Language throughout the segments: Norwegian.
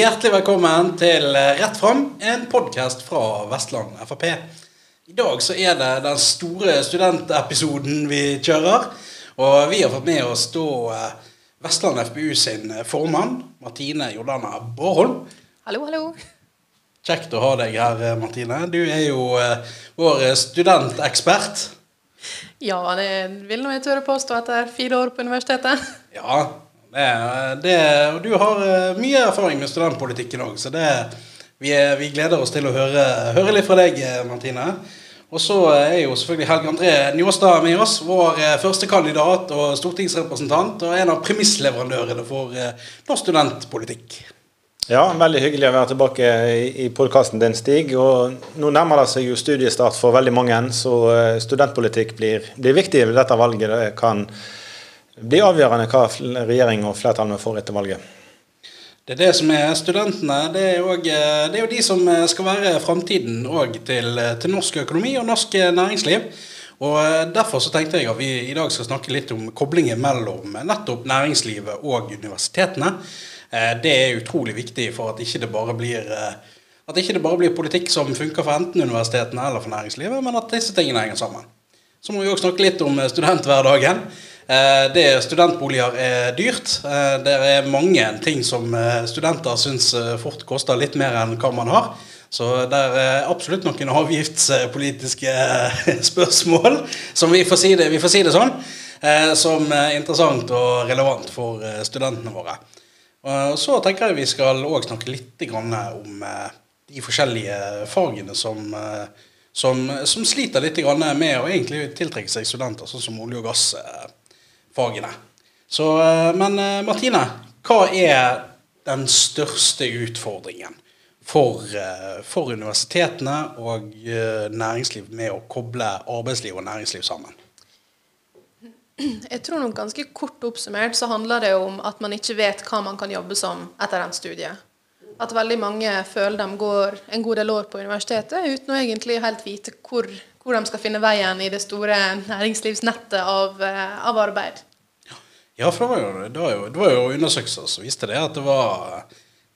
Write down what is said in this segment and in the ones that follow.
Hjertelig velkommen til Rett fram, en podkast fra Vestland Frp. I dag så er det den store studentepisoden vi kjører. Og vi har fått med oss da eh, Vestland FPU sin formann, Martine Jordana Bårholm. Hallo, hallo. Kjekt å ha deg her, eh, Martine. Du er jo eh, vår studentekspert. Ja, det vil nå jeg tørre påstå etter fire år på universitetet. Ja, det, og du har eh, mye erfaring med studentpolitikken òg, så det, vi, vi, gleder oss til å høre, høre, litt fra deg, eh, Martine. Og så er jo selvfølgelig Helge André Njåstad med oss, vår første kandidat og stortingsrepresentant, og en av premissleverandørene for norsk studentpolitikk. Ja, veldig hyggelig å være tilbake i, podkasten din, Stig. Og nå nærmer det seg jo studiestart for veldig mange, så studentpolitikk blir, blir viktig ved dette valget. Det kan blir avgjørende hva regjering og flertallet får etter valget. Det er det som er studentene. Det er, også, det er jo de som skal være framtiden til, til, norsk økonomi og norsk næringsliv. Og Derfor så tenkte jeg at vi i dag skal snakke litt om koblingen mellom nettopp næringslivet og universitetene. Det er utrolig viktig for at ikke det bare blir ikke det bare blir politikk som funker for enten universitetene eller for næringslivet, men at disse tingene henger sammen. Så må vi også snakke litt om studenthverdagen. Eh, det Studentboliger er dyrt. Eh, det er mange ting som eh, studenter syns fort koster litt mer enn hva man har. Så det er absolutt noen avgiftspolitiske spørsmål, som vi får si det, får si det sånn, som er interessant og relevant for studentene våre. Og så tenker jeg vi skal òg snakke litt om de forskjellige fagene som, som, som sliter litt med å tiltrekke seg studenter, sånn som olje og gass fagene. Så, eh, men eh, Martine, hva er den største utfordringen for, eh, for universitetene og næringsliv med å koble arbeidsliv og næringsliv sammen? Jeg tror nok ganske kort oppsummert så handler det om at man ikke vet hva man kan jobbe som etter en studie. At veldig mange føler de går en god del år på universitetet uten å egentlig helt vite hvor, hvor de skal finne veien i det store næringslivsnettet av, av arbeid. Ja, for det var jo, det var jo, det var jo undersøkelser som viste det, at det var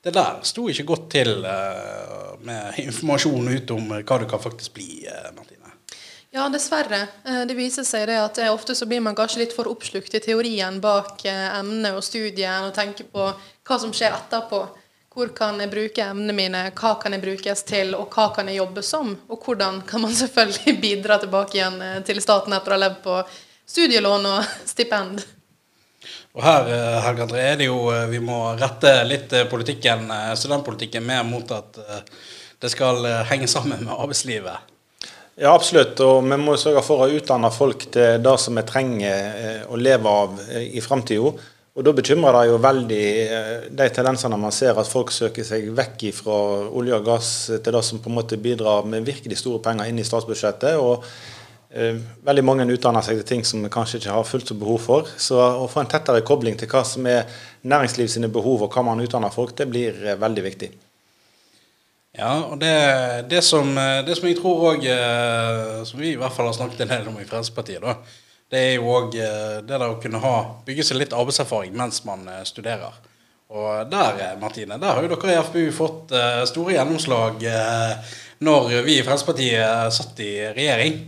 Det der sto ikke godt til uh, med informasjon ut om hva det kan faktisk bli, uh, Martine. Ja, dessverre. Eh, det viser seg det at ofte så blir man kanskje litt for oppslukt i teorien bak emnet og studien, og tenker på hva som skjer etterpå. Hvor kan jeg bruke emnene mine, hva kan jeg brukes til, og hva kan jeg jobbe som? Og hvordan kan man selvfølgelig bidra tilbake igjen til staten etter å ha levd på studielån og stipend? Og her eh, Helge André, er det jo eh, vi må rette litt eh, politikken, studentpolitikken mer mot at det skal henge sammen med arbeidslivet. Ja, absolutt. Og vi må sørge for å utdanne folk til det som vi trenger å leve av i framtida. Og da bekymrer det jo veldig de tendensene man ser at folk søker seg vekk fra olje og gass til det som på en måte bidrar med virkelig store penger inn i statsbudsjettet. og Eh, veldig mange utdanner seg til ting som vi kanskje ikke har fullt så behov for. Så å få en tettere kobling til hva som er næringsliv sine behov, og hva man utdanner folk, det blir eh, veldig viktig. Ja, og det, det, som, eh, det som, jeg tror òg Som vi i hvert fall har snakket en del om i Fremskrittspartiet, da, det er jo òg det der å kunne ha, bygge seg litt arbeidserfaring mens man studerer. Og der, Martine, der har jo dere i FPU fått store gjennomslag når vi i Fremskrittspartiet satt i regjering.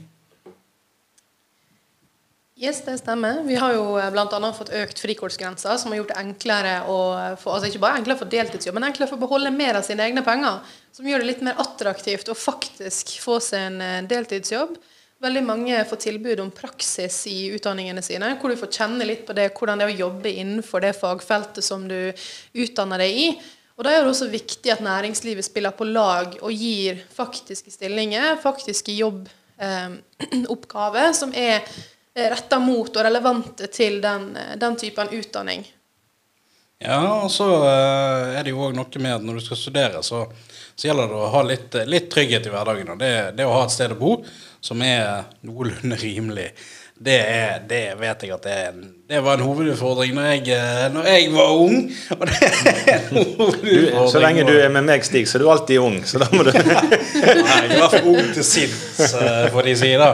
Yes, det stemmer. Vi har jo eh, bl.a. fått økt frikortsgrensa, som har gjort det enklere å få, altså ikke bare enklere for deltidsjobb, men enklere for å beholde mer av sine egne penger. Som gjør det litt mer attraktivt å faktisk få seg en eh, deltidsjobb. Veldig mange får tilbud om praksis i utdanningene sine, hvor du får kjenne litt på det, hvordan det er å jobbe innenfor det fagfeltet som du utdanner deg i. Og Da er det også viktig at næringslivet spiller på lag og gir faktiske stillinger, faktiske jobboppgaver, eh, som er retta mot og relevante til den, den typen utdanning. Ja, og så eh, er det jo òg noe med at når du skal studere, så, så gjelder det å ha litt, litt trygghet i hverdagen. Og det, det, å ha et sted å bo som er noenlunde rimelig det, er, det, vet jeg at det, er en, det var en hovedutfordring når jeg, eh, når jeg var ung. Og det er en hovedutfordring. så lenge du er med meg, Stig, så er du alltid ung. Så da må du Nei, jeg var for ung til sinns, eh, får de si. da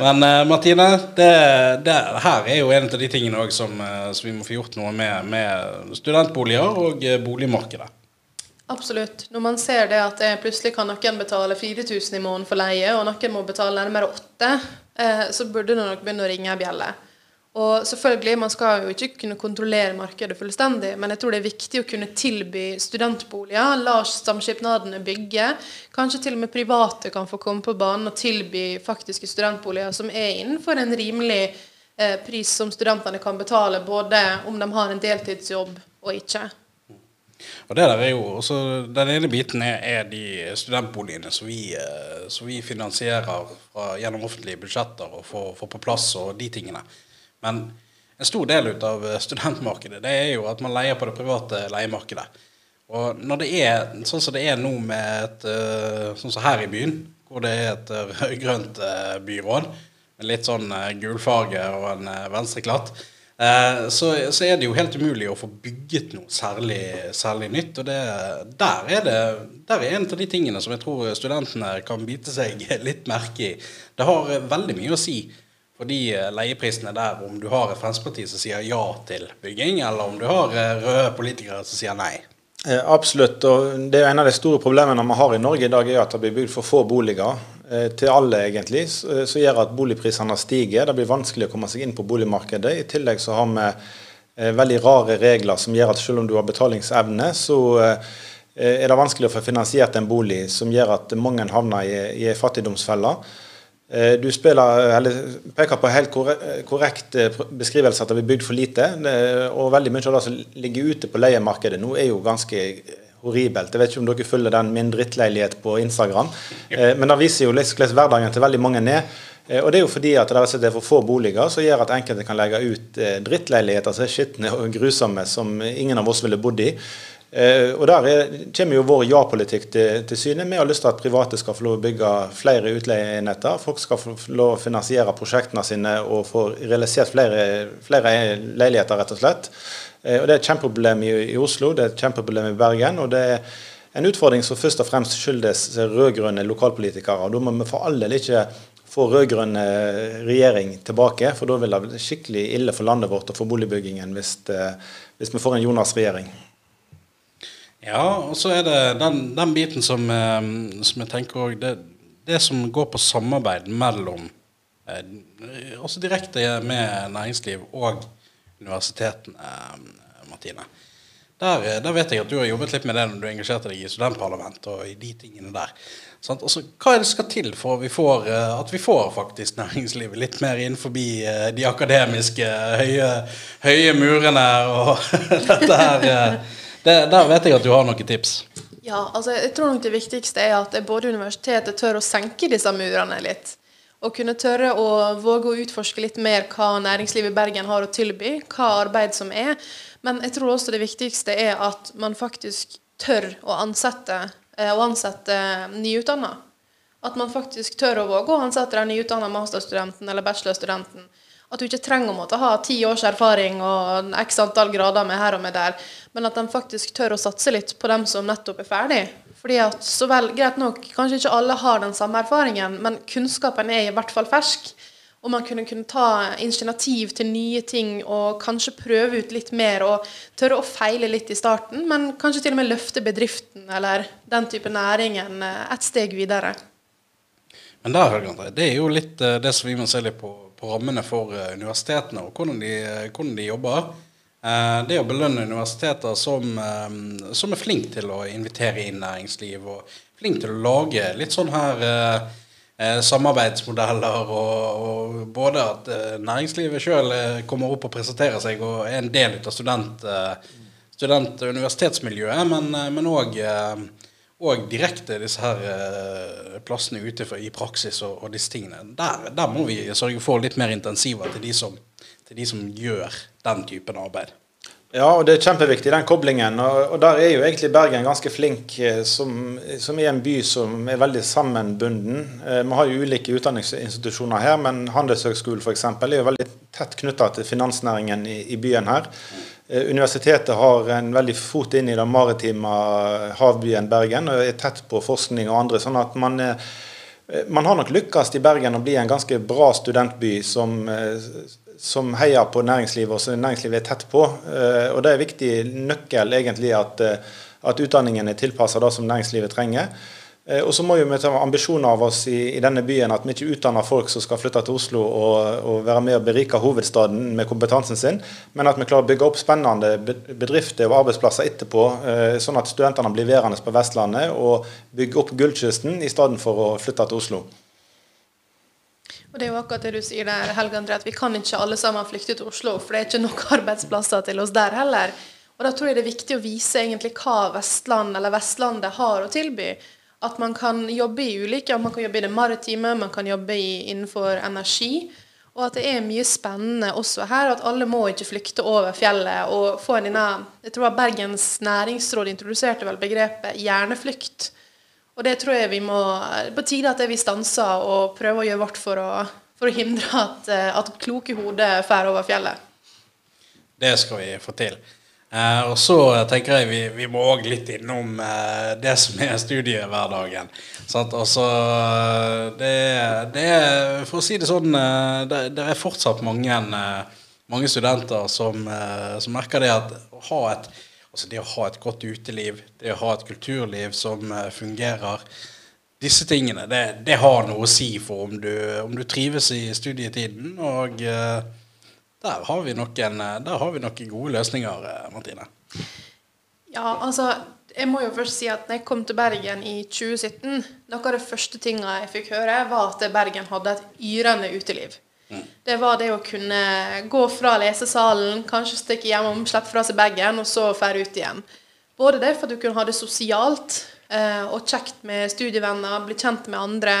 Men uh, Martine, det, det, her er jo en av de tingene som, som vi må få gjort noe med, med studentboliger og boligmarkedet. Absolutt. Når man ser det at plutselig kan noen betale 4000 i måneden for leie, og noen må betale nærmere 8 eh, så burde du nok begynne å ringe ei bjelle. Og selvfølgelig, Man skal jo ikke kunne kontrollere markedet fullstendig, men jeg tror det er viktig å kunne tilby studentboliger. La samskipnadene bygge. Kanskje til og med private kan få komme på banen og tilby faktiske studentboliger som er innenfor en rimelig eh, pris som studentene kan betale, både om de har en deltidsjobb og ikke. Og det der er jo også, Den ene biten er, er de studentboligene som vi, eh, som vi finansierer fra, gjennom offentlige budsjetter og får, får, på plass og de tingene. Men en stor del av studentmarkedet det er jo at man leier på det private leiemarkedet. Og når det er sånn som det er nå med et, eh, sånn som her i byen, hvor det er et rød-grønt eh, byråd med litt sånn gulfarge og en venstreklatt, Eh, så, så, er det jo helt umulig å få bygget noe særlig, særlig nytt. Og det, der, er det, der er en av de tingene som jeg tror studentene kan bite seg litt merke i. Det har veldig mye å si for de leieprisene der, om du har et Fremskrittsparti som sier ja til bygging, eller om du har eh, røde politikere som sier nei. Eh, absolutt. og det er En av de store problemene vi har i Norge i dag, er at det blir bygd for få boliger. Eh, til alle, egentlig, som gjør at boligprisene stiger. Det blir vanskelig å komme seg inn på boligmarkedet. I tillegg så har vi eh, veldig rare regler som gjør at selv om du har betalingsevne, så eh, er det vanskelig å få finansiert en bolig, som gjør at mange havner i, i en fattigdomsfelle. Du spiller, peker på helt korrekt beskrivelse at det blir bygd for lite. Og veldig mye av det som ligger ute på leiemarkedet nå, er jo ganske horribelt. Jeg vet ikke om dere følger den Min drittleilighet på Instagram. Eh, men det viser jo hvordan hverdagen til veldig mange er. Eh, og det er jo fordi at det er for få boliger som gjør at enkelte kan legge ut eh, drittleiligheter som er skitne og grusomme, som ingen av oss ville bodd i. Og Der er, kommer jo vår ja-politikk til, til, syne. Vi har lyst til at private skal få lov å bygge flere utleieenheter. Folk skal få lov å finansiere prosjektene sine og få realisert flere, flere leiligheter, rett og slett. Eh, og Det er et kjempeproblem i, i, Oslo, det er et kjempeproblem i Bergen. og det er en utfordring som først og fremst skyldes rød-grønne lokalpolitikere. og Da må vi for all del ikke få rød-grønn regjering tilbake, for da vil det bli skikkelig ille for landet vårt og for boligbyggingen hvis, det, hvis vi får en Jonas-regjering. Ja, og så er det den, den biten som, eh, som, jeg tenker òg det, det, som går på samarbeid mellom Altså direkte med næringsliv og universitetene, eh, Martine. Der, eh, der, vet jeg at du har jobbet litt med det når du engasjerte deg i studentparlament og i de tingene der. Sånn, altså, hva er det skal til for vi får, eh, at vi får faktisk næringslivet litt mer innenfor de akademiske høye, høye murene og dette her? Det, der vet jeg at du har noen tips. Ja, altså jeg tror nok det viktigste er at både universitetet tør å senke disse murene litt. Å kunne tørre å våge å utforske litt mer hva næringslivet i Bergen har å tilby, hva arbeid som er. Men jeg tror også det viktigste er at man faktisk tør å ansette, eh, å ansette nyutdanna. At man faktisk tør å våge å ansette den nyutdanna masterstudenten eller bachelorstudenten. At du ikke trenger å måtte ha ti års erfaring og x antall grader med her og med der, men at de faktisk tør å satse litt på dem som nettopp er ferdig. Fordi at så vel, greit nok, Kanskje ikke alle har den samme erfaringen, men kunnskapen er i hvert fall fersk. Og man kunne, kunne ta initiativ til nye ting og kanskje prøve ut litt mer og tørre å feile litt i starten, men kanskje til og med løfte bedriften eller den type næringen eh, et steg videre. Men der, det er jo litt eh, det som vi må se litt på, på rammene for eh, universitetene og hvordan de, hvordan de jobber. Eh, det å belønne universiteter som, eh, som er flinke til å invitere inn næringsliv, og flinke til å lage litt sånn her eh, samarbeidsmodeller, og, og, både at næringslivet sjøl kommer opp og presenterer seg og er en del av student, student- og universitetsmiljøet, men òg og direkte disse her plassene ute i praksis og, og disse tingene. Der, der, må vi sørge for litt mer intensiver til de som til de som gjør den typen arbeid. Ja, og det er kjempeviktig, den koblingen. Og, og der er jo egentlig Bergen ganske flink, eh, som, som er en by som er veldig sammenbunden. Eh, vi har jo ulike utdanningsinstitusjoner her, men Handelshøgskolen f.eks. er jo veldig tett knytta til finansnæringen i, i, byen her. Eh, universitetet har en veldig fot inn i den maritime havbyen Bergen og er tett på forskning og andre. sånn at man man har nok lykkes i Bergen å bli en ganske bra studentby som, som heier på næringslivet, og som næringslivet er tett på. Eh, og Det er en viktig nøkkel egentlig at, eh, at utdanningen er tilpassa det som næringslivet trenger. Eh, og så må vi ta ambisjoner av oss i, i, denne byen at vi ikke utdanner folk som skal flytte til Oslo og, og, være med og berike hovedstaden med kompetansen sin, men at vi klarer å bygge opp spennende bedrifter og arbeidsplasser etterpå, sånn at studentene blir værende på Vestlandet og bygge opp Gullkysten i stedet for å flytte til Oslo. Og det er jo akkurat det du sier der, Helge André, at Vi kan ikke alle sammen flykte til Oslo, for det er ikke nok arbeidsplasser til oss der heller. Og Da tror jeg det er viktig å vise egentlig hva Vestland eller Vestlandet har å tilby. At man kan jobbe i ulike Man kan jobbe i det maritime, man kan jobbe innenfor energi. Og at det er mye spennende også her. At alle må ikke flykte over fjellet. og få en denne, Jeg tror Bergens næringsråd introduserte vel begrepet hjerneflukt. Og det tror jeg vi må På tide at vi stanser og prøver å gjøre vårt for å, for å hindre at, at kloke hoder drar over fjellet. Det skal vi få til. Eh, og så tenker jeg vi, vi må òg litt innom eh, det som er studiehverdagen. Sant? Altså, det, det er, For å si det sånn, eh, det, det er fortsatt mange, eh, mange studenter som, eh, som, merker det at å ha et altså det å ha et godt uteliv, det å ha et kulturliv som eh, fungerer disse tingene, det, det, har noe å si for om du, om du trives i studietiden. Og der har vi noen, eh, har vi noen gode løsninger, eh, Martine. Ja, altså jeg må jo først si at når jeg kom til Bergen i 2017, noe av det første tinga jeg fikk høre, var at Bergen hadde et yrende uteliv. Mm. Det var det å kunne gå fra lesesalen, kanskje stikke hjem og slippe fra seg bagen, og så dra ut igjen. Både det for at du kunne ha det sosialt eh, og kjekt med studievenner, bli kjent med andre,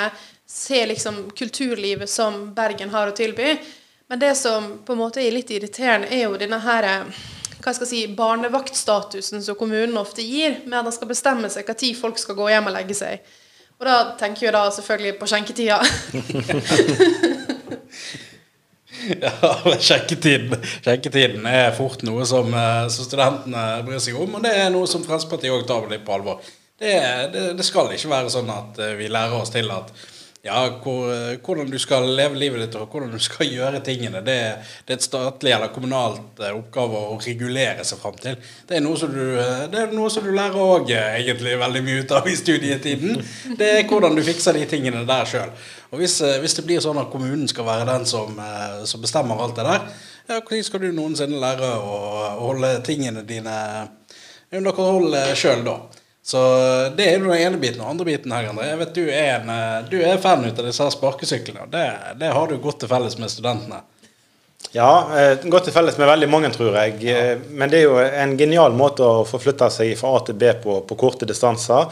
se liksom kulturlivet som Bergen har å tilby. Men det som på en måte er litt irriterende, er jo denne her, eh, hva skal jeg si, barnevaktstatusen som kommunen ofte gir, med at de skal bestemme seg når folk skal gå hjem og legge seg. Og da tenker jeg da selvfølgelig på skjenketida. ja, skjenketiden, skjenketiden, er fort noe som, eh, som, studentene bryr seg om, og det er noe som Fremskrittspartiet òg tar litt på alvor. Det, det, det skal ikke være sånn at eh, vi lærer oss til at ja, hvor, hvordan du skal leve livet ditt og hvordan du skal gjøre tingene, det, det er et statlig eller kommunalt eh, oppgave å regulere seg fram til. Det er noe som du, eh, noe som du lærer òg eh, egentlig veldig mye ut av i studietiden. Det er hvordan du fikser de tingene der sjøl. Og hvis, hvis, det blir sånn at kommunen skal være den som, som bestemmer alt det der, ja, når skal du noensinne lære å holde tingene dine under kontroll sjøl da? Så det er jo den ene biten. Og andre biten her, André, jeg vet du er, en, eh, du er fan ut av disse sparkesyklene. Det, det har du godt til felles med studentene. Ja, eh, godt til felles med veldig mange, tror jeg. Ja. Eh, men det er jo en genial måte å forflytte seg fra A til B på, på korte distanser.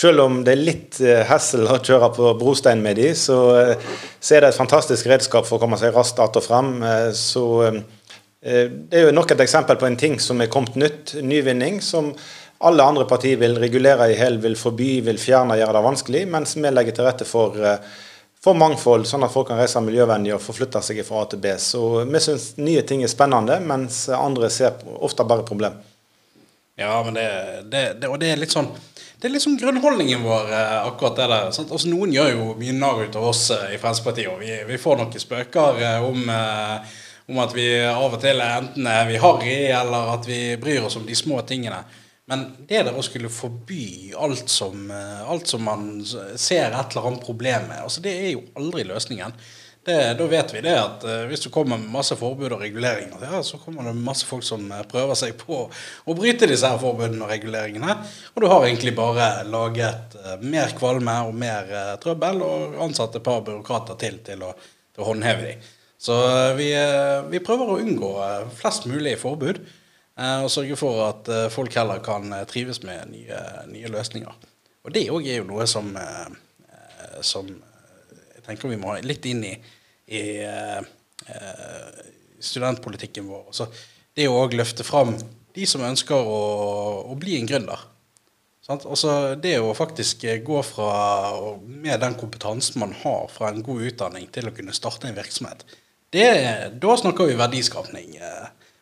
Selv om det er litt hessel å kjøre på brostein med de, så, så, er det et fantastisk redskap for å komme seg raskt att og frem. Så det er jo nok et eksempel på en ting som er kommet nytt, nyvinning, som alle andre partier vil regulere i hel, vil forby, vil fjerne, gjøre det vanskelig, mens vi legger til rette for, eh, for mangfold, sånn at folk kan reise miljøvennlig og forflytte seg fra A til B. Så vi syns nye ting er spennende, mens andre ser ofte bare problem. Ja, men det, det, det, og det er litt sånn det er liksom grunnholdningen vår, eh, akkurat det der. Altså, noen gjør jo mye narr ut av oss eh, i Fremskrittspartiet, og vi, vi, får noen spøker om, om at vi av og til enten er vi harry, eller at vi bryr oss om de små tingene. Men det der å skulle forby alt som, eh, alt som man ser et eller annet problem med, altså det er jo aldri løsningen. Det, da vet vi det at uh, hvis du kommer med masse forbud og reguleringer, ja, så kommer det masse folk som uh, prøver seg på å bryte disse her forbudene og reguleringene. Og du har egentlig bare laget mer kvalme og mer trøbbel og ansatt et par byråkrater til til å, til å håndheve dem. Så vi, vi, prøver å unngå flest mulig forbud. Eh, og sørge for at eh, folk heller kan eh, trives med nye, nye løsninger. Og det òg er jo noe som, som jeg tenker vi må ha litt inn i, i studentpolitikken vår. Så det å òg løfte fram de som ønsker å, å bli en gründer. Altså det å faktisk gå fra, med den kompetansen man har fra en god utdanning, til å kunne starte en virksomhet, det, da snakker vi verdiskapning,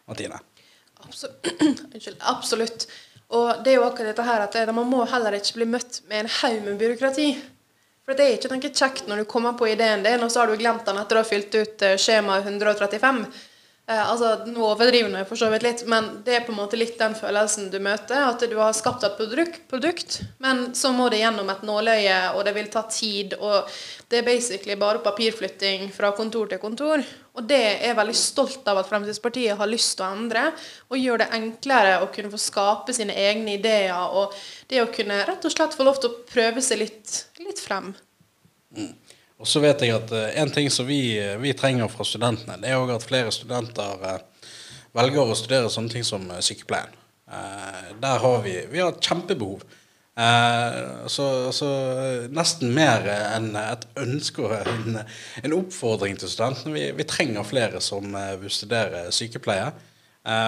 Martine. Absolutt. Absolutt. Og det er jo akkurat dette her at det, man må heller ikke bli møtt med en haug med byråkrati. For det er ikke noe kjekt når du kommer på ideen din, og så har du glemt den etter å ha fylt ut eh, skjema 135. Eh, altså, Nå overdriver jeg for så vidt litt, men det er på en måte litt den følelsen du møter. At du har skapt et produkt, produkt men så må det gjennom et nåløye, og det vil ta tid. Og det er basically bare papirflytting fra kontor til kontor. Og det er jeg veldig stolt av at Fremskrittspartiet har lyst til å endre. Og gjøre det enklere å kunne få skape sine egne ideer. Og det å kunne rett og slett få lov til å prøve seg litt, litt frem. Mm. Og så vet jeg at uh, en ting som vi, vi, trenger fra studentene, det er at flere studenter uh, velger å studere sånne ting som sykepleien. der har vi, vi har et kjempebehov. Så, så, nesten mer enn et ønske og en, en, oppfordring til studentene. Vi, vi trenger flere som vil studere sykepleie.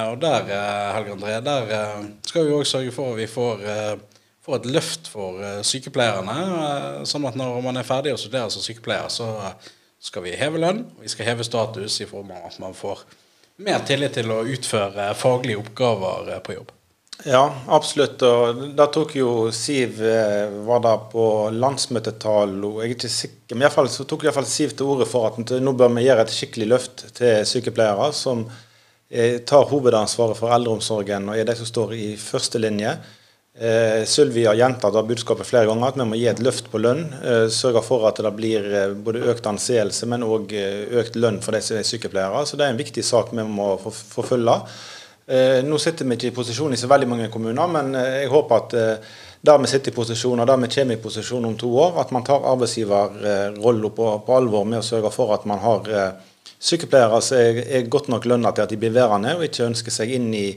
og der, Helge André, der skal vi òg sørge for at vi får få et løft for uh, sykepleierne. Uh, sånn at når man er ferdig å studere som sykepleier, så skal vi heve lønn, vi skal heve status i form av at man får mer tillit til å utføre faglige oppgaver på jobb. Ja, absolutt. Og da tok jo Siv var da på landsmøtetall og jeg er ikke sikker, men i fall, så tok iallfall fall Siv til orde for at nå bør vi gjøre et skikkelig løft til sykepleiere som tar hovedansvaret for eldreomsorgen og er de som står i første linje. Eh, Sylvi har gjentatt budskapet flere ganger at vi må gi et løft på lønn. Eh, sørge for at det blir eh, både økt anseelse, men òg eh, økt lønn for de som er sykepleiere. Så det er en viktig sak vi må forfølge. Eh, nå sitter vi ikke i posisjon i så veldig mange kommuner, men eh, jeg håper at der vi sitter i posisjon, og der vi kommer i posisjon om to år, at man tar arbeidsgiverrollen på, på, alvor med å sørge for at man har sykepleiere som er, er godt nok lønna til at de blir værende, og ikke ønsker seg inn i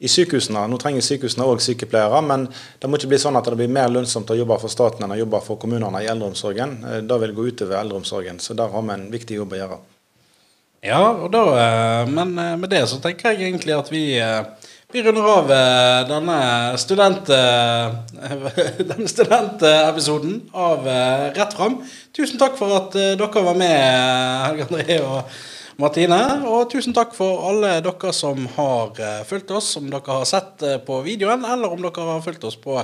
i sykehusene. Nå trenger sykehusene òg sykepleiere, men det må ikke bli sånn at det blir mer lønnsomt å jobbe for staten enn å jobbe for kommunene i eldreomsorgen. Eh, det vil gå utover eldreomsorgen, så der har vi en viktig jobb å gjøre. Ja, og da, eh, men eh, med det så tenker jeg egentlig at vi, vi runder av denne, student, studentepisoden av Rett fram. Tusen takk for at dere var med, Helge André og Martine. Og tusen takk for alle dere som har uh, fulgt oss, om dere har sett uh, på videoen, eller om dere har fulgt oss på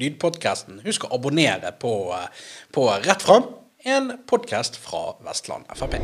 lydpodkasten. Husk å abonnere på, uh, på Rett fram, en podkast fra Vestland Frp.